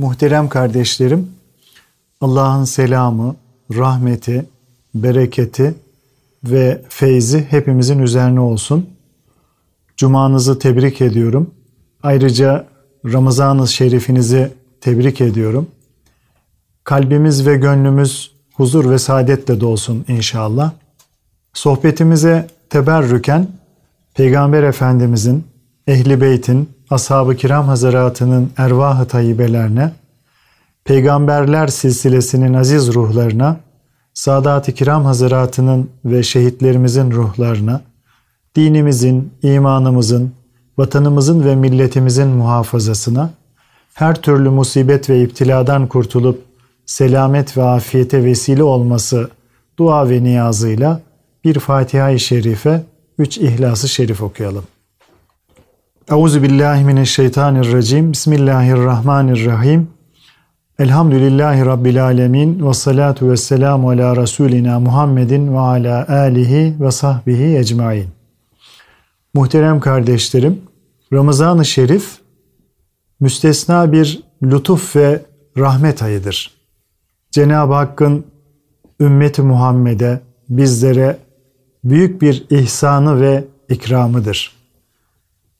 Muhterem kardeşlerim, Allah'ın selamı, rahmeti, bereketi ve feyzi hepimizin üzerine olsun. Cumanızı tebrik ediyorum. Ayrıca Ramazan-ı Şerifinizi tebrik ediyorum. Kalbimiz ve gönlümüz huzur ve saadetle dolsun inşallah. Sohbetimize teberrüken Peygamber Efendimizin, Ehli Beyt'in, Ashab-ı Kiram Hazaratı'nın ervah-ı tayyibelerine, Peygamberler silsilesinin aziz ruhlarına, Sadat-ı Kiram Hazaratı'nın ve şehitlerimizin ruhlarına, dinimizin, imanımızın, vatanımızın ve milletimizin muhafazasına, her türlü musibet ve iptiladan kurtulup selamet ve afiyete vesile olması dua ve niyazıyla bir Fatiha-i Şerife, üç İhlas-ı Şerif okuyalım. Euzu billahi mineşşeytanirracim. Bismillahirrahmanirrahim. Elhamdülillahi Rabbil alemin ve salatu ve selamu ala Resulina Muhammedin ve ala alihi ve sahbihi ecmain. Muhterem kardeşlerim, Ramazan-ı Şerif müstesna bir lütuf ve rahmet ayıdır. Cenab-ı Hakk'ın ümmeti Muhammed'e, bizlere büyük bir ihsanı ve ikramıdır.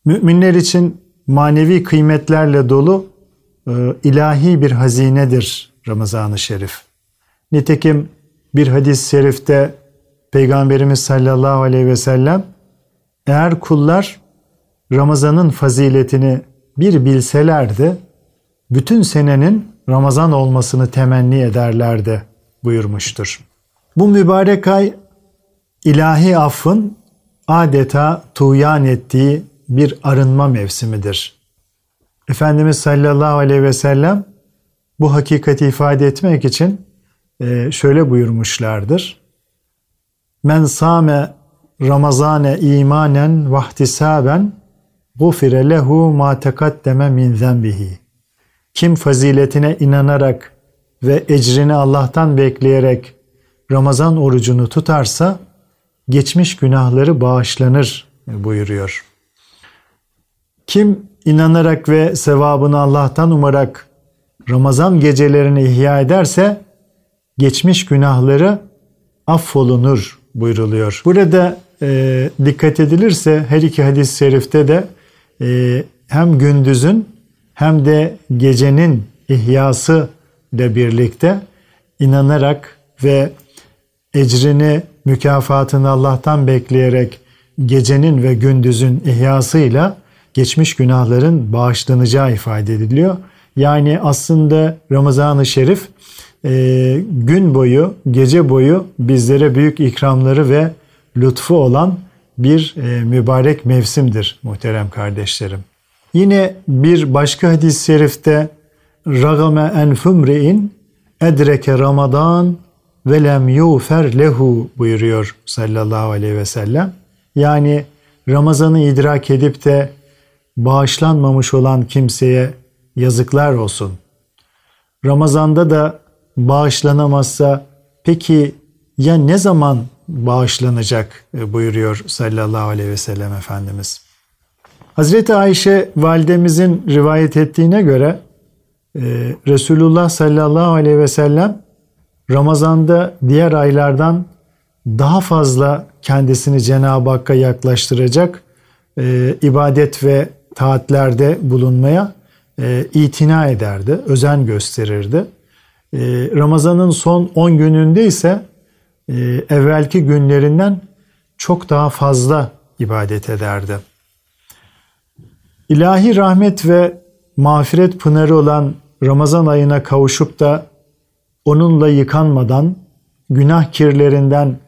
Müminler için manevi kıymetlerle dolu e, ilahi bir hazinedir Ramazan-ı Şerif. Nitekim bir hadis-i şerifte Peygamberimiz sallallahu aleyhi ve sellem eğer kullar Ramazan'ın faziletini bir bilselerdi, bütün senenin Ramazan olmasını temenni ederlerdi buyurmuştur. Bu mübarek ay ilahi affın adeta tuğyan ettiği bir arınma mevsimidir. Efendimiz sallallahu aleyhi ve sellem bu hakikati ifade etmek için e, şöyle buyurmuşlardır. Men same Ramazane imanen vahtisaben gufire lehu ma tekaddeme min zenbihi. Kim faziletine inanarak ve ecrini Allah'tan bekleyerek Ramazan orucunu tutarsa geçmiş günahları bağışlanır buyuruyor. Kim inanarak ve sevabını Allah'tan umarak Ramazan gecelerini ihya ederse geçmiş günahları affolunur buyruluyor. Burada e, dikkat edilirse her iki hadis-i şerifte de e, hem gündüzün hem de gecenin ihyası ile birlikte inanarak ve ecrini, mükafatını Allah'tan bekleyerek gecenin ve gündüzün ihyasıyla geçmiş günahların bağışlanacağı ifade ediliyor. Yani aslında Ramazan-ı Şerif e, gün boyu, gece boyu bizlere büyük ikramları ve lütfu olan bir e, mübarek mevsimdir muhterem kardeşlerim. Yine bir başka hadis-i şerifte ragame enfumri'in edreke Ramazan ve lem yufer lehu buyuruyor sallallahu aleyhi ve sellem. Yani Ramazan'ı idrak edip de bağışlanmamış olan kimseye yazıklar olsun. Ramazan'da da bağışlanamazsa peki ya ne zaman bağışlanacak e, buyuruyor sallallahu aleyhi ve sellem Efendimiz. Hazreti Ayşe validemizin rivayet ettiğine göre e, Resulullah sallallahu aleyhi ve sellem Ramazan'da diğer aylardan daha fazla kendisini Cenab-ı Hakk'a yaklaştıracak e, ibadet ve taatlerde bulunmaya e, itina ederdi, özen gösterirdi. E, Ramazan'ın son 10 gününde ise e, evvelki günlerinden çok daha fazla ibadet ederdi. İlahi rahmet ve mağfiret pınarı olan Ramazan ayına kavuşup da onunla yıkanmadan, günah kirlerinden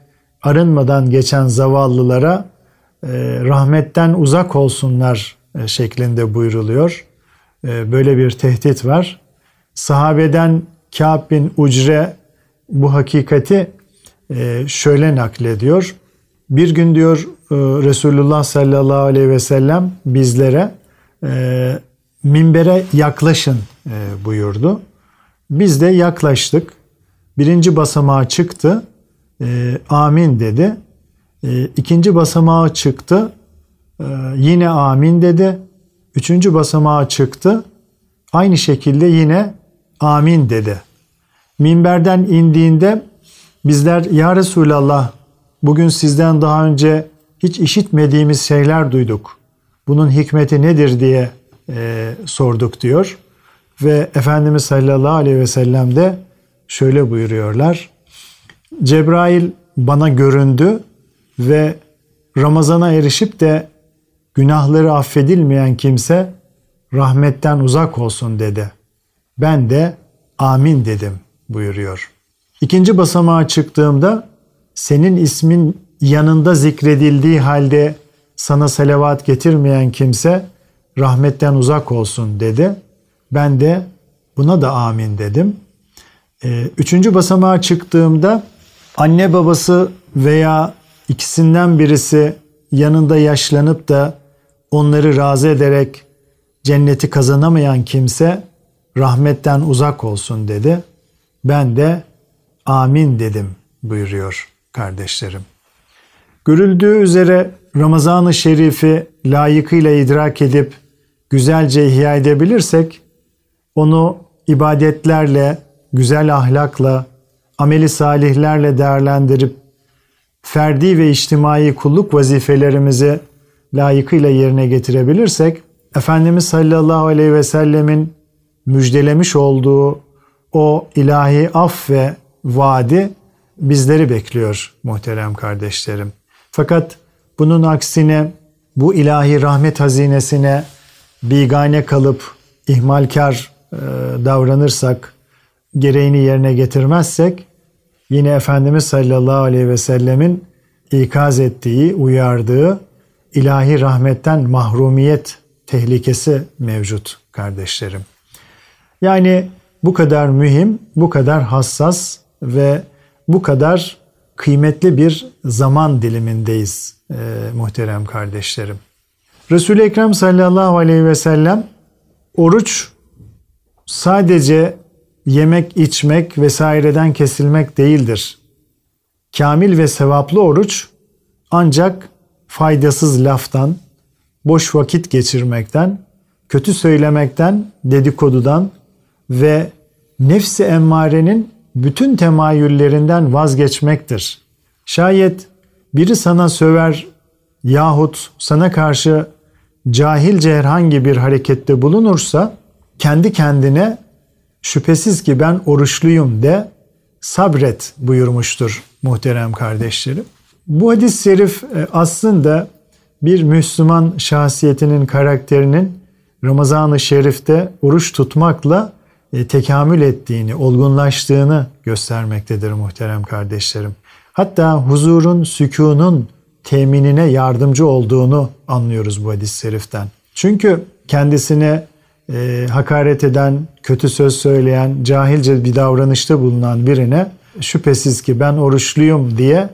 arınmadan geçen zavallılara e, rahmetten uzak olsunlar şeklinde buyruluyor. E, böyle bir tehdit var. Sahabeden Kâb bin Ucre bu hakikati şöyle naklediyor. Bir gün diyor Resulullah sallallahu aleyhi ve sellem bizlere minbere yaklaşın buyurdu. Biz de yaklaştık. Birinci basamağa çıktı. E, amin dedi. E, ikinci basamağa çıktı. E, yine amin dedi. Üçüncü basamağa çıktı. Aynı şekilde yine amin dedi. Minberden indiğinde bizler ya Resulallah bugün sizden daha önce hiç işitmediğimiz şeyler duyduk. Bunun hikmeti nedir diye e, sorduk diyor. Ve Efendimiz sallallahu aleyhi ve sellem de şöyle buyuruyorlar. Cebrail bana göründü ve Ramazana erişip de günahları affedilmeyen kimse rahmetten uzak olsun dedi. Ben de amin dedim buyuruyor. İkinci basamağa çıktığımda senin ismin yanında zikredildiği halde sana selavat getirmeyen kimse rahmetten uzak olsun dedi. Ben de buna da amin dedim. Ee, üçüncü basamağa çıktığımda anne babası veya ikisinden birisi yanında yaşlanıp da onları razı ederek cenneti kazanamayan kimse rahmetten uzak olsun dedi. Ben de amin dedim buyuruyor kardeşlerim. Görüldüğü üzere Ramazan-ı Şerif'i layıkıyla idrak edip güzelce ihya edebilirsek onu ibadetlerle, güzel ahlakla, ameli salihlerle değerlendirip ferdi ve içtimai kulluk vazifelerimizi layıkıyla yerine getirebilirsek Efendimiz sallallahu aleyhi ve sellemin müjdelemiş olduğu o ilahi af ve vaadi bizleri bekliyor muhterem kardeşlerim. Fakat bunun aksine bu ilahi rahmet hazinesine bigane kalıp ihmalkar e, davranırsak, gereğini yerine getirmezsek yine Efendimiz sallallahu aleyhi ve sellemin ikaz ettiği, uyardığı ilahi rahmetten mahrumiyet tehlikesi mevcut kardeşlerim. Yani bu kadar mühim, bu kadar hassas ve bu kadar kıymetli bir zaman dilimindeyiz e, muhterem kardeşlerim. Resul-i Ekrem sallallahu aleyhi ve sellem oruç sadece yemek, içmek vesaireden kesilmek değildir. Kamil ve sevaplı oruç ancak faydasız laftan, boş vakit geçirmekten, kötü söylemekten, dedikodudan ve nefsi emmarenin bütün temayüllerinden vazgeçmektir. Şayet biri sana söver yahut sana karşı cahilce herhangi bir harekette bulunursa kendi kendine şüphesiz ki ben oruçluyum de sabret buyurmuştur muhterem kardeşlerim. Bu hadis-i şerif e, aslında bir Müslüman şahsiyetinin karakterinin Ramazan-ı Şerif'te oruç tutmakla e, tekamül ettiğini, olgunlaştığını göstermektedir muhterem kardeşlerim. Hatta huzurun, sükunun teminine yardımcı olduğunu anlıyoruz bu hadis-i şeriften. Çünkü kendisine e, hakaret eden, kötü söz söyleyen, cahilce bir davranışta bulunan birine şüphesiz ki ben oruçluyum diye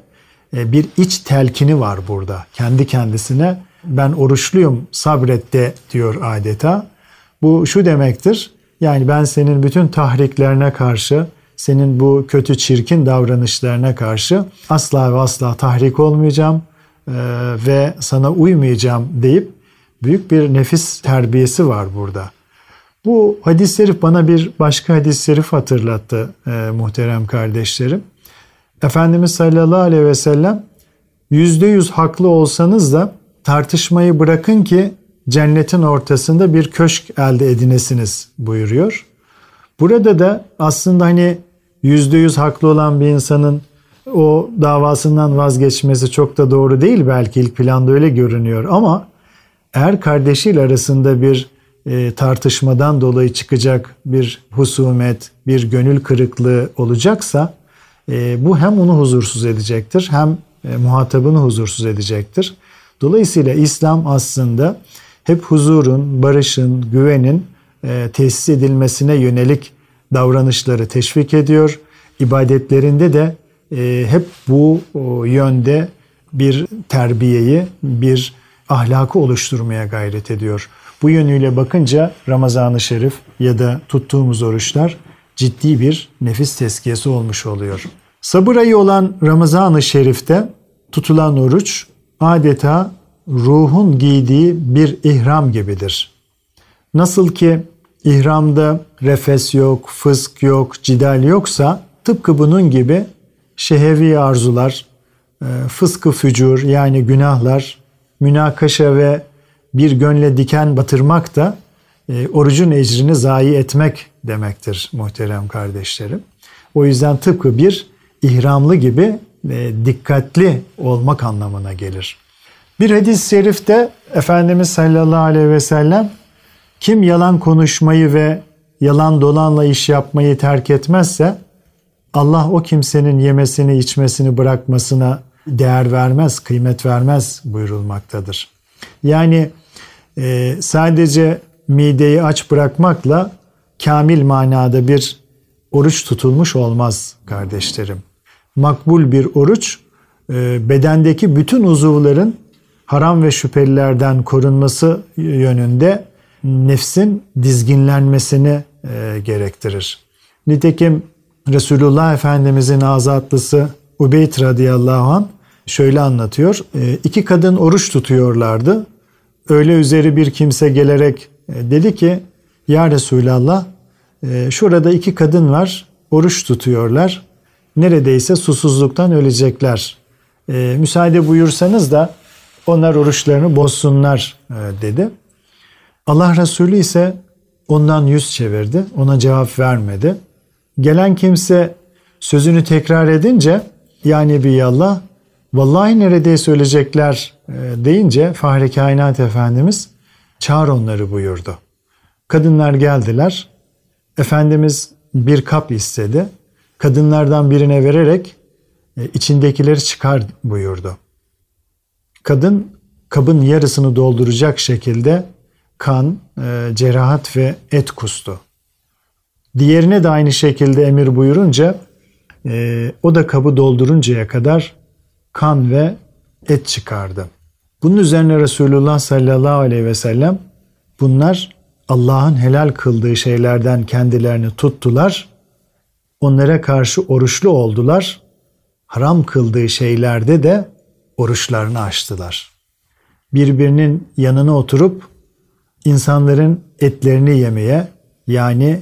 bir iç telkini var burada. Kendi kendisine ben oruçluyum sabret de diyor adeta. Bu şu demektir. Yani ben senin bütün tahriklerine karşı, senin bu kötü çirkin davranışlarına karşı asla ve asla tahrik olmayacağım e, ve sana uymayacağım deyip büyük bir nefis terbiyesi var burada. Bu hadis-i şerif bana bir başka hadis-i şerif hatırlattı e, muhterem kardeşlerim. Efendimiz sallallahu aleyhi ve sellem yüzde yüz haklı olsanız da tartışmayı bırakın ki cennetin ortasında bir köşk elde edinesiniz buyuruyor. Burada da aslında hani yüzde yüz haklı olan bir insanın o davasından vazgeçmesi çok da doğru değil belki ilk planda öyle görünüyor ama eğer kardeşiyle arasında bir e, tartışmadan dolayı çıkacak bir husumet, bir gönül kırıklığı olacaksa e, bu hem onu huzursuz edecektir hem e, muhatabını huzursuz edecektir. Dolayısıyla İslam aslında hep huzurun, barışın, güvenin e, tesis edilmesine yönelik davranışları teşvik ediyor. İbadetlerinde de e, hep bu o, yönde bir terbiyeyi, bir ahlakı oluşturmaya gayret ediyor. Bu yönüyle bakınca Ramazan-ı Şerif ya da tuttuğumuz oruçlar ciddi bir nefis tezkiyesi olmuş oluyor. Sabır ayı olan Ramazan-ı Şerif'te tutulan oruç adeta ruhun giydiği bir ihram gibidir. Nasıl ki ihramda refes yok, fısk yok, cidal yoksa tıpkı bunun gibi şehevi arzular, e, fıskı fücur yani günahlar, münakaşa ve bir gönle diken batırmak da e, orucun ecrini zayi etmek demektir muhterem kardeşlerim. O yüzden tıpkı bir ihramlı gibi e, dikkatli olmak anlamına gelir. Bir hadis-i şerifte Efendimiz sallallahu aleyhi ve sellem kim yalan konuşmayı ve yalan dolanla iş yapmayı terk etmezse Allah o kimsenin yemesini içmesini bırakmasına değer vermez, kıymet vermez buyurulmaktadır. Yani e, sadece mideyi aç bırakmakla kamil manada bir oruç tutulmuş olmaz kardeşlerim. Makbul bir oruç e, bedendeki bütün uzuvların haram ve şüphelilerden korunması yönünde nefsin dizginlenmesini e, gerektirir. Nitekim Resulullah Efendimizin azatlısı Ubeyd radıyallahu an şöyle anlatıyor. E, iki kadın oruç tutuyorlardı. Öyle üzeri bir kimse gelerek dedi ki Ya Resulallah e, şurada iki kadın var oruç tutuyorlar. Neredeyse susuzluktan ölecekler. E, müsaade buyursanız da onlar oruçlarını bozsunlar e, dedi. Allah Resulü ise ondan yüz çevirdi. Ona cevap vermedi. Gelen kimse sözünü tekrar edince yani bir Allah vallahi neredeyse ölecekler deyince Fahri Kainat Efendimiz çağır onları buyurdu. Kadınlar geldiler. Efendimiz bir kap istedi. Kadınlardan birine vererek e, içindekileri çıkar buyurdu. Kadın kabın yarısını dolduracak şekilde kan, e, cerahat ve et kustu. Diğerine de aynı şekilde emir buyurunca e, o da kabı dolduruncaya kadar kan ve et çıkardı. Bunun üzerine Resulullah sallallahu aleyhi ve sellem bunlar Allah'ın helal kıldığı şeylerden kendilerini tuttular. Onlara karşı oruçlu oldular. Haram kıldığı şeylerde de oruçlarını açtılar. Birbirinin yanına oturup insanların etlerini yemeye yani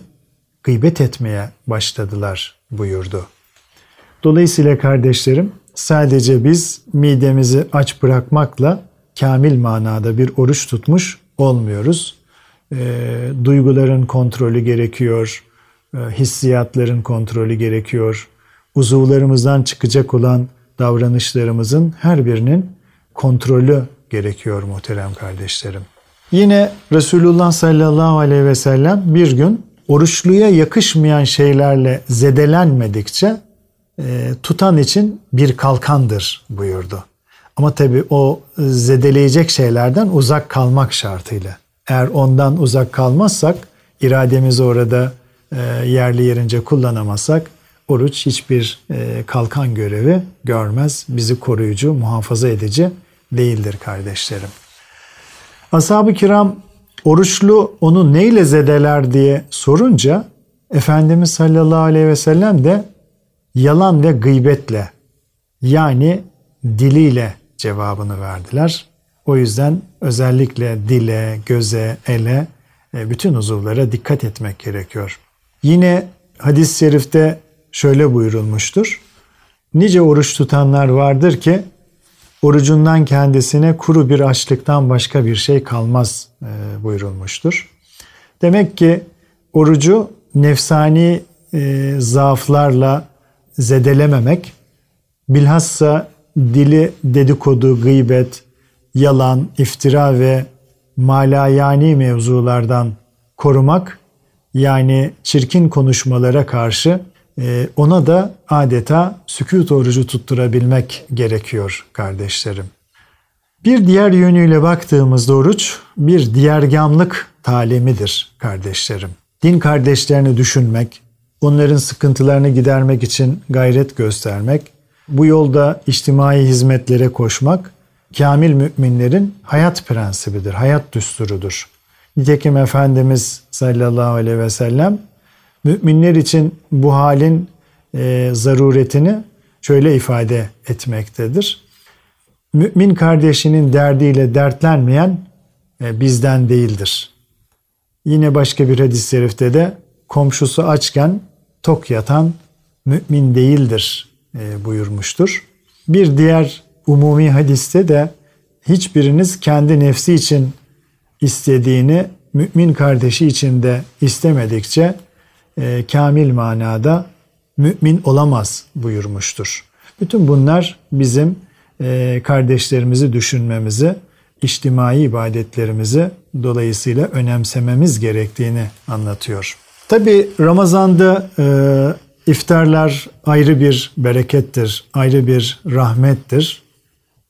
gıybet etmeye başladılar buyurdu. Dolayısıyla kardeşlerim sadece biz midemizi aç bırakmakla kamil manada bir oruç tutmuş olmuyoruz. E, duyguların kontrolü gerekiyor, e, hissiyatların kontrolü gerekiyor. Uzuvlarımızdan çıkacak olan davranışlarımızın her birinin kontrolü gerekiyor muhterem kardeşlerim. Yine Resulullah sallallahu aleyhi ve sellem bir gün oruçluya yakışmayan şeylerle zedelenmedikçe e, tutan için bir kalkandır buyurdu. Ama tabi o zedeleyecek şeylerden uzak kalmak şartıyla. Eğer ondan uzak kalmazsak, irademizi orada e, yerli yerince kullanamazsak oruç hiçbir e, kalkan görevi görmez. Bizi koruyucu, muhafaza edici değildir kardeşlerim. Ashab-ı kiram oruçlu onu neyle zedeler diye sorunca Efendimiz sallallahu aleyhi ve sellem de yalan ve gıybetle yani diliyle cevabını verdiler. O yüzden özellikle dile, göze, ele, e, bütün uzuvlara dikkat etmek gerekiyor. Yine hadis-i şerifte şöyle buyurulmuştur. Nice oruç tutanlar vardır ki orucundan kendisine kuru bir açlıktan başka bir şey kalmaz e, buyurulmuştur. Demek ki orucu nefsani e, zaaflarla zedelememek, bilhassa dili dedikodu, gıybet, yalan, iftira ve malayani mevzulardan korumak, yani çirkin konuşmalara karşı e, ona da adeta sükut orucu tutturabilmek gerekiyor kardeşlerim. Bir diğer yönüyle baktığımızda oruç bir diğergamlık talimidir kardeşlerim. Din kardeşlerini düşünmek, onların sıkıntılarını gidermek için gayret göstermek, bu yolda içtimai hizmetlere koşmak, kamil müminlerin hayat prensibidir, hayat düsturudur. Nitekim Efendimiz sallallahu aleyhi ve sellem müminler için bu halin e, zaruretini şöyle ifade etmektedir. Mümin kardeşinin derdiyle dertlenmeyen e, bizden değildir. Yine başka bir hadis-i şerifte de komşusu açken tok yatan mümin değildir e, buyurmuştur. Bir diğer umumi hadiste de hiçbiriniz kendi nefsi için istediğini mümin kardeşi için de istemedikçe e, kamil manada mümin olamaz buyurmuştur. Bütün bunlar bizim e, kardeşlerimizi düşünmemizi, içtimai ibadetlerimizi dolayısıyla önemsememiz gerektiğini anlatıyor. Tabi Ramazan'da e, iftarlar ayrı bir berekettir, ayrı bir rahmettir.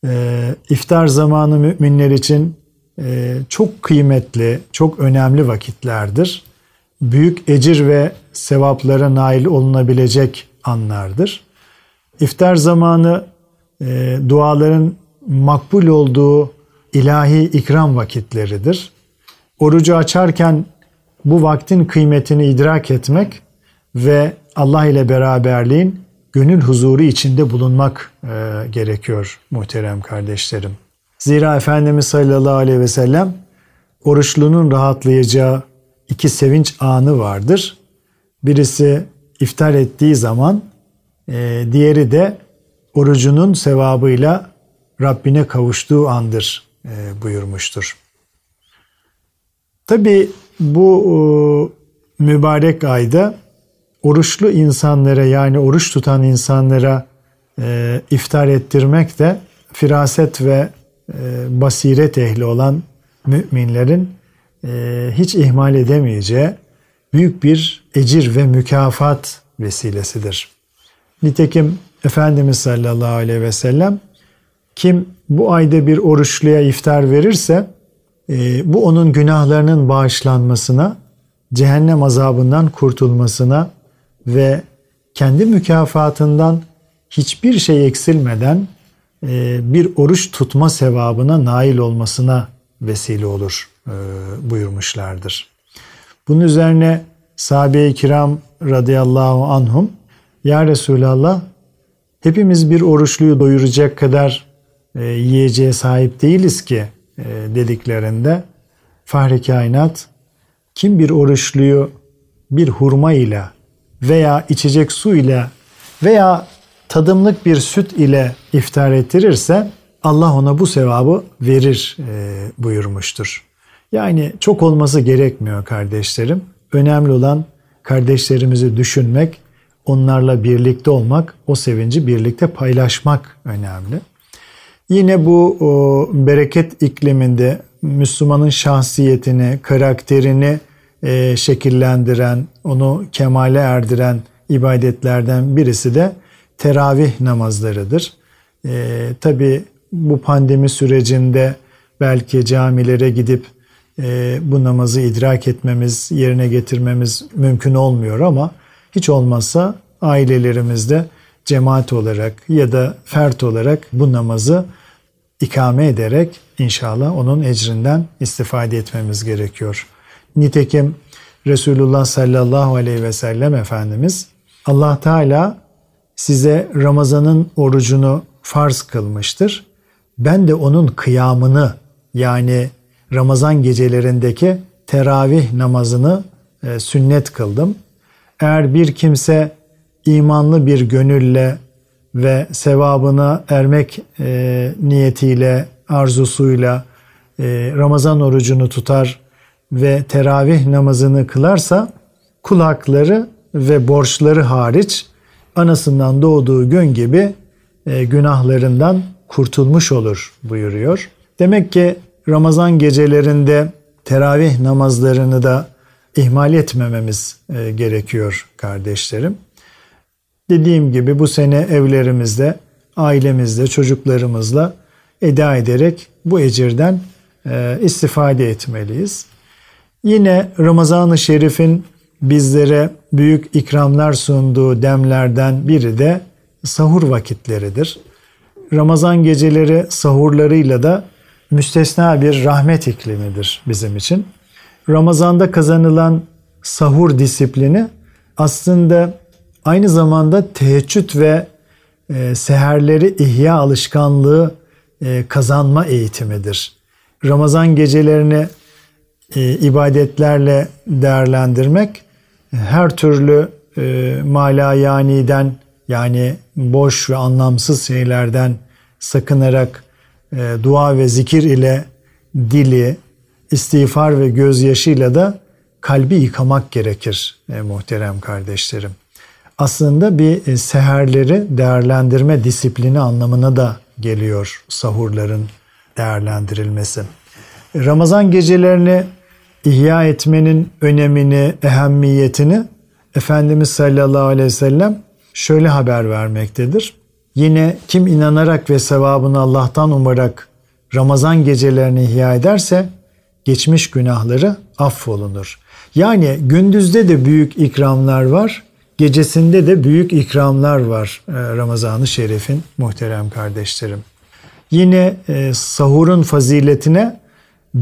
E, iftar zamanı müminler için e, çok kıymetli, çok önemli vakitlerdir. Büyük ecir ve sevaplara nail olunabilecek anlardır. İftar zamanı e, duaların makbul olduğu ilahi ikram vakitleridir. Orucu açarken bu vaktin kıymetini idrak etmek ve Allah ile beraberliğin gönül huzuru içinde bulunmak e, gerekiyor muhterem kardeşlerim. Zira Efendimiz sallallahu aleyhi ve sellem oruçlunun rahatlayacağı iki sevinç anı vardır. Birisi iftar ettiği zaman, e, diğeri de orucunun sevabıyla Rabbine kavuştuğu andır e, buyurmuştur. Tabi bu e, mübarek ayda oruçlu insanlara yani oruç tutan insanlara e, iftar ettirmek de firaset ve e, basiret ehli olan müminlerin e, hiç ihmal edemeyeceği büyük bir ecir ve mükafat vesilesidir. Nitekim Efendimiz sallallahu aleyhi ve sellem kim bu ayda bir oruçluya iftar verirse e, bu onun günahlarının bağışlanmasına, cehennem azabından kurtulmasına ve kendi mükafatından hiçbir şey eksilmeden e, bir oruç tutma sevabına nail olmasına vesile olur e, buyurmuşlardır. Bunun üzerine sahabe-i kiram radıyallahu anhum Ya Resulallah hepimiz bir oruçluyu doyuracak kadar e, yiyeceğe sahip değiliz ki dediklerinde Fahri Kainat kim bir oruçluyu bir hurma ile veya içecek su ile veya tadımlık bir süt ile iftar ettirirse Allah ona bu sevabı verir e, buyurmuştur. Yani çok olması gerekmiyor kardeşlerim. Önemli olan kardeşlerimizi düşünmek, onlarla birlikte olmak, o sevinci birlikte paylaşmak önemli. Yine bu o, bereket ikliminde Müslümanın şahsiyetini, karakterini e, şekillendiren, onu kemale erdiren ibadetlerden birisi de teravih namazlarıdır. E, Tabi bu pandemi sürecinde belki camilere gidip e, bu namazı idrak etmemiz, yerine getirmemiz mümkün olmuyor ama hiç olmazsa ailelerimizde cemaat olarak ya da fert olarak bu namazı ikame ederek inşallah onun ecrinden istifade etmemiz gerekiyor. Nitekim Resulullah sallallahu aleyhi ve sellem Efendimiz Allah Teala size Ramazan'ın orucunu farz kılmıştır. Ben de onun kıyamını yani Ramazan gecelerindeki teravih namazını e, sünnet kıldım. Eğer bir kimse imanlı bir gönülle ve sevabına ermek e, niyetiyle, arzusuyla e, Ramazan orucunu tutar ve teravih namazını kılarsa kulakları ve borçları hariç anasından doğduğu gün gibi e, günahlarından kurtulmuş olur buyuruyor. Demek ki Ramazan gecelerinde teravih namazlarını da ihmal etmememiz e, gerekiyor kardeşlerim. Dediğim gibi bu sene evlerimizde, ailemizde, çocuklarımızla eda ederek bu ecirden e, istifade etmeliyiz. Yine Ramazan-ı Şerif'in bizlere büyük ikramlar sunduğu demlerden biri de sahur vakitleridir. Ramazan geceleri sahurlarıyla da müstesna bir rahmet iklimidir bizim için. Ramazanda kazanılan sahur disiplini aslında aynı zamanda teheccüd ve e, seherleri ihya alışkanlığı e, kazanma eğitimidir. Ramazan gecelerini e, ibadetlerle değerlendirmek her türlü e, malayaniden yani boş ve anlamsız şeylerden sakınarak e, dua ve zikir ile dili, istiğfar ve gözyaşıyla da kalbi yıkamak gerekir e, muhterem kardeşlerim. Aslında bir seherleri değerlendirme disiplini anlamına da geliyor sahurların değerlendirilmesi. Ramazan gecelerini ihya etmenin önemini, ehemmiyetini Efendimiz sallallahu aleyhi ve sellem şöyle haber vermektedir. Yine kim inanarak ve sevabını Allah'tan umarak Ramazan gecelerini ihya ederse geçmiş günahları affolunur. Yani gündüzde de büyük ikramlar var, gecesinde de büyük ikramlar var e, Ramazan-ı Şerif'in muhterem kardeşlerim. Yine e, sahurun faziletine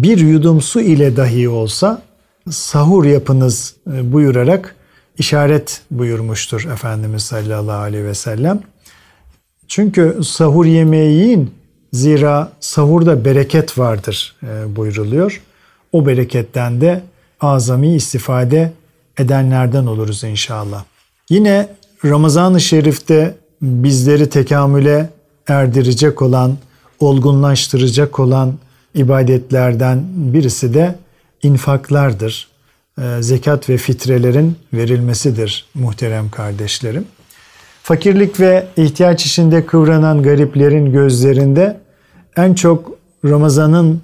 bir yudum su ile dahi olsa sahur yapınız e, buyurarak işaret buyurmuştur Efendimiz sallallahu aleyhi ve sellem. Çünkü sahur yemeği yiyin zira sahurda bereket vardır e, buyruluyor. O bereketten de azami istifade edenlerden oluruz inşallah. Yine Ramazan-ı Şerif'te bizleri tekamüle erdirecek olan, olgunlaştıracak olan ibadetlerden birisi de infaklardır. E, zekat ve fitrelerin verilmesidir muhterem kardeşlerim. Fakirlik ve ihtiyaç içinde kıvranan gariplerin gözlerinde en çok Ramazan'ın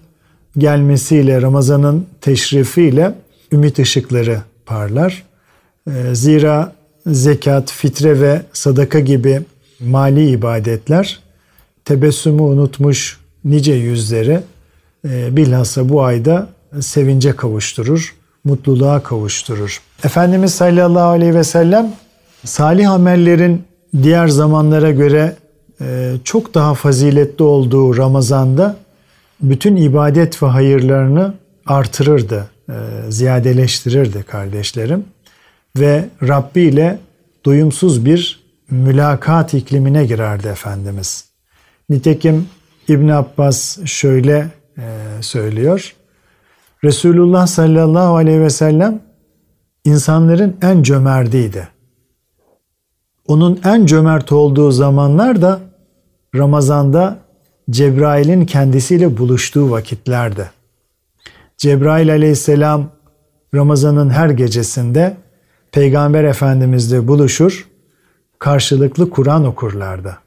gelmesiyle, Ramazan'ın teşrifiyle ümit ışıkları parlar. E, zira zekat, fitre ve sadaka gibi mali ibadetler tebessümü unutmuş nice yüzleri bilhassa bu ayda sevince kavuşturur, mutluluğa kavuşturur. Efendimiz sallallahu aleyhi ve sellem salih amellerin diğer zamanlara göre e, çok daha faziletli olduğu Ramazan'da bütün ibadet ve hayırlarını artırırdı, e, ziyadeleştirirdi kardeşlerim. Ve Rabbi ile doyumsuz bir mülakat iklimine girerdi Efendimiz. Nitekim İbn Abbas şöyle söylüyor. Resulullah sallallahu aleyhi ve sellem insanların en cömertiydi. Onun en cömert olduğu zamanlar da Ramazan'da Cebrail'in kendisiyle buluştuğu vakitlerde. Cebrail aleyhisselam Ramazan'ın her gecesinde Peygamber Efendimizle buluşur, karşılıklı Kur'an okurlardı.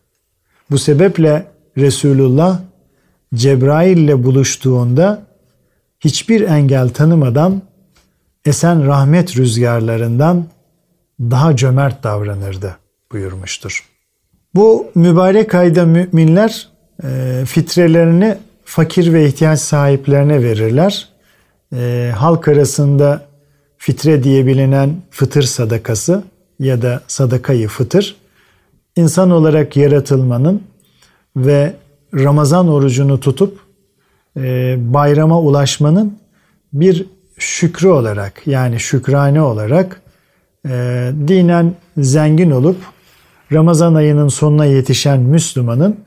Bu sebeple Resulullah Cebrail ile buluştuğunda hiçbir engel tanımadan esen rahmet rüzgarlarından daha cömert davranırdı buyurmuştur. Bu mübarek ayda müminler e, fitrelerini fakir ve ihtiyaç sahiplerine verirler. E, halk arasında fitre diye bilinen fıtır sadakası ya da sadakayı fıtır insan olarak yaratılmanın ve Ramazan orucunu tutup e, bayrama ulaşmanın bir şükrü olarak yani şükrane olarak e, dinen zengin olup Ramazan ayının sonuna yetişen Müslümanın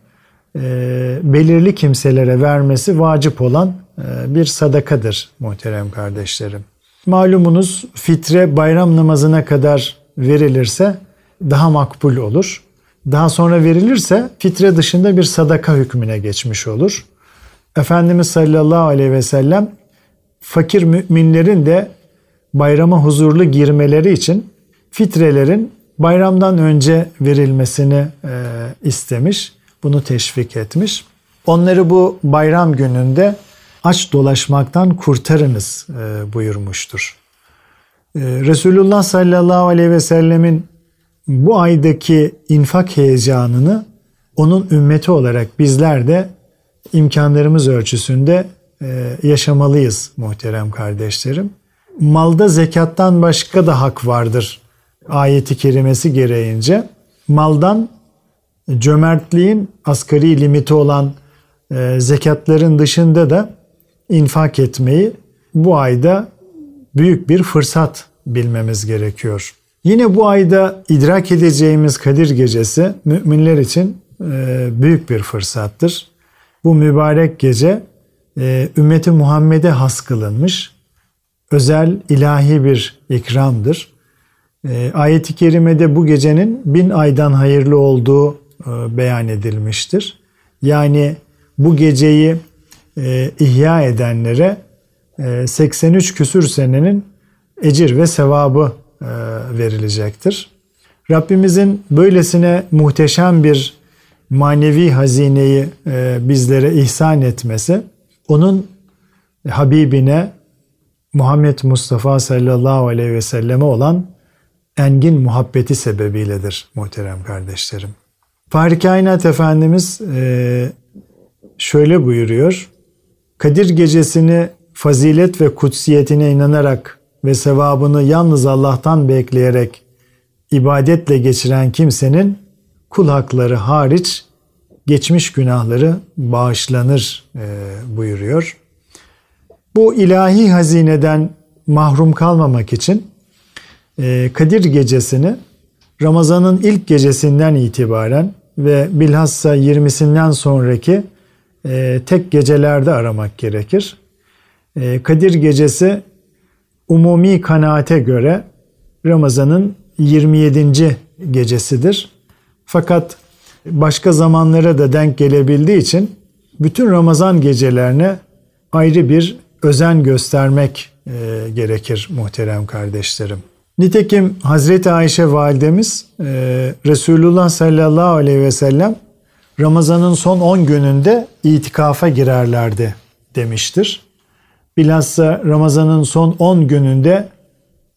e, belirli kimselere vermesi vacip olan e, bir sadakadır muhterem kardeşlerim. Malumunuz fitre bayram namazına kadar verilirse daha makbul olur. Daha sonra verilirse fitre dışında bir sadaka hükmüne geçmiş olur. Efendimiz sallallahu aleyhi ve sellem fakir müminlerin de bayrama huzurlu girmeleri için fitrelerin bayramdan önce verilmesini e, istemiş. Bunu teşvik etmiş. Onları bu bayram gününde aç dolaşmaktan kurtarınız e, buyurmuştur. E, Resulullah sallallahu aleyhi ve sellemin bu aydaki infak heyecanını onun ümmeti olarak bizler de imkanlarımız ölçüsünde e, yaşamalıyız muhterem kardeşlerim. Malda zekattan başka da hak vardır ayeti kerimesi gereğince. Maldan cömertliğin asgari limiti olan e, zekatların dışında da infak etmeyi bu ayda büyük bir fırsat bilmemiz gerekiyor. Yine bu ayda idrak edeceğimiz Kadir Gecesi müminler için e, büyük bir fırsattır. Bu mübarek gece e, ümmeti Muhammed'e has kılınmış özel ilahi bir ikramdır. E, ayet-i kerimede bu gecenin bin aydan hayırlı olduğu beyan edilmiştir. Yani bu geceyi ihya edenlere e, 83 küsür senenin ecir ve sevabı verilecektir. Rabbimizin böylesine muhteşem bir manevi hazineyi e, bizlere ihsan etmesi, onun Habibine Muhammed Mustafa sallallahu aleyhi ve selleme olan engin muhabbeti sebebiyledir muhterem kardeşlerim. Fahri Kainat Efendimiz e, şöyle buyuruyor. Kadir gecesini fazilet ve kutsiyetine inanarak ve sevabını yalnız Allah'tan bekleyerek ibadetle geçiren kimsenin kul hakları hariç geçmiş günahları bağışlanır e, buyuruyor. Bu ilahi hazineden mahrum kalmamak için e, Kadir gecesini Ramazan'ın ilk gecesinden itibaren ve bilhassa 20'sinden sonraki e, tek gecelerde aramak gerekir. Kadir gecesi umumi kanaate göre Ramazan'ın 27. gecesidir. Fakat başka zamanlara da denk gelebildiği için bütün Ramazan gecelerine ayrı bir özen göstermek e, gerekir muhterem kardeşlerim. Nitekim Hazreti Ayşe validemiz e, Resulullah sallallahu aleyhi ve sellem Ramazan'ın son 10 gününde itikafa girerlerdi demiştir. Bilhassa Ramazan'ın son 10 gününde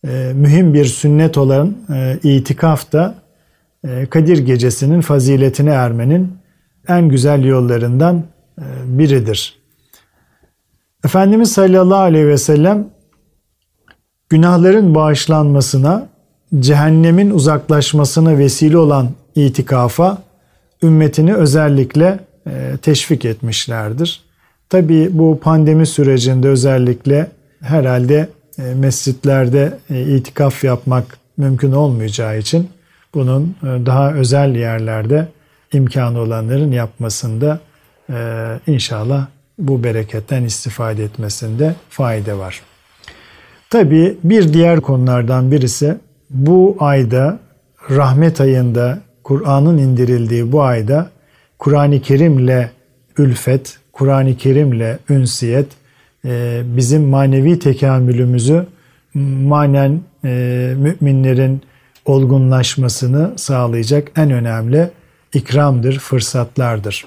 e, mühim bir sünnet olan e, itikaf da e, Kadir Gecesi'nin faziletine ermenin en güzel yollarından e, biridir. Efendimiz sallallahu aleyhi ve sellem günahların bağışlanmasına, cehennemin uzaklaşmasına vesile olan itikafa ümmetini özellikle e, teşvik etmişlerdir. Tabi bu pandemi sürecinde özellikle herhalde e, mescitlerde e, itikaf yapmak mümkün olmayacağı için bunun daha özel yerlerde imkanı olanların yapmasında inşallah bu bereketten istifade etmesinde fayda var. Tabi bir diğer konulardan birisi bu ayda rahmet ayında Kur'an'ın indirildiği bu ayda Kur'an-ı Kerim'le ülfet, Kur'an-ı Kerim'le ünsiyet e, bizim manevi tekamülümüzü manen e, müminlerin olgunlaşmasını sağlayacak en önemli ikramdır, fırsatlardır.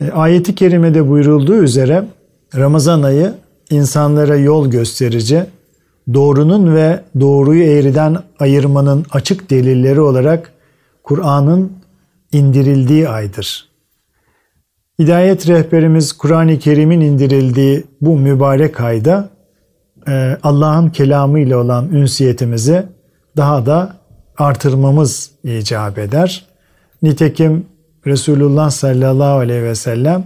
E, ayeti kerimede buyurulduğu üzere Ramazan ayı insanlara yol gösterici, doğrunun ve doğruyu eğriden ayırmanın açık delilleri olarak Kur'an'ın indirildiği aydır. Hidayet rehberimiz Kur'an-ı Kerim'in indirildiği bu mübarek ayda e, Allah'ın kelamı ile olan ünsiyetimizi daha da artırmamız icap eder. Nitekim Resulullah sallallahu aleyhi ve sellem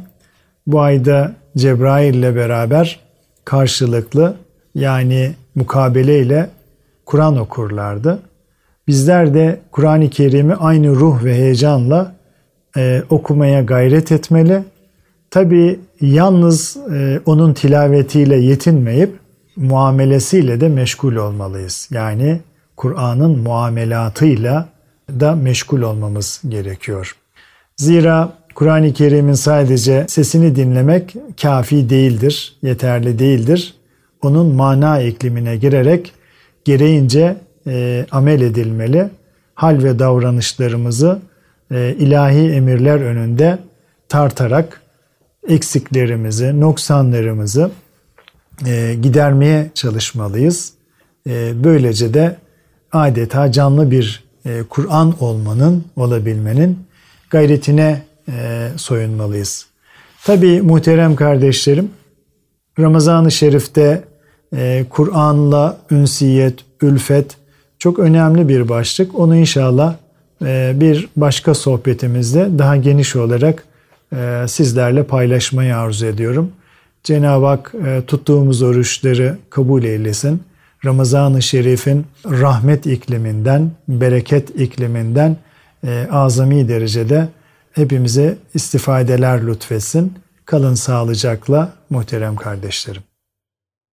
bu ayda Cebrail ile beraber karşılıklı yani mukabele ile Kur'an okurlardı. Bizler de Kur'an-ı Kerim'i aynı ruh ve heyecanla e, okumaya gayret etmeli. Tabi yalnız e, onun tilavetiyle yetinmeyip muamelesiyle de meşgul olmalıyız. Yani Kur'an'ın muamelatıyla da meşgul olmamız gerekiyor. Zira Kur'an-ı Kerim'in sadece sesini dinlemek kafi değildir, yeterli değildir. Onun mana iklimine girerek gereğince e, amel edilmeli. Hal ve davranışlarımızı e, ilahi emirler önünde tartarak eksiklerimizi, noksanlarımızı e, gidermeye çalışmalıyız. E, böylece de adeta canlı bir Kur'an olmanın, olabilmenin gayretine soyunmalıyız. Tabi muhterem kardeşlerim, Ramazan-ı Şerif'te Kur'an'la ünsiyet, ülfet çok önemli bir başlık. Onu inşallah bir başka sohbetimizde daha geniş olarak e, sizlerle paylaşmayı arzu ediyorum. Cenab-ı Hak e, tuttuğumuz oruçları kabul eylesin. Ramazan-ı Şerif'in rahmet ikliminden, bereket ikliminden e, azami derecede hepimize istifadeler lütfetsin. Kalın sağlıcakla muhterem kardeşlerim.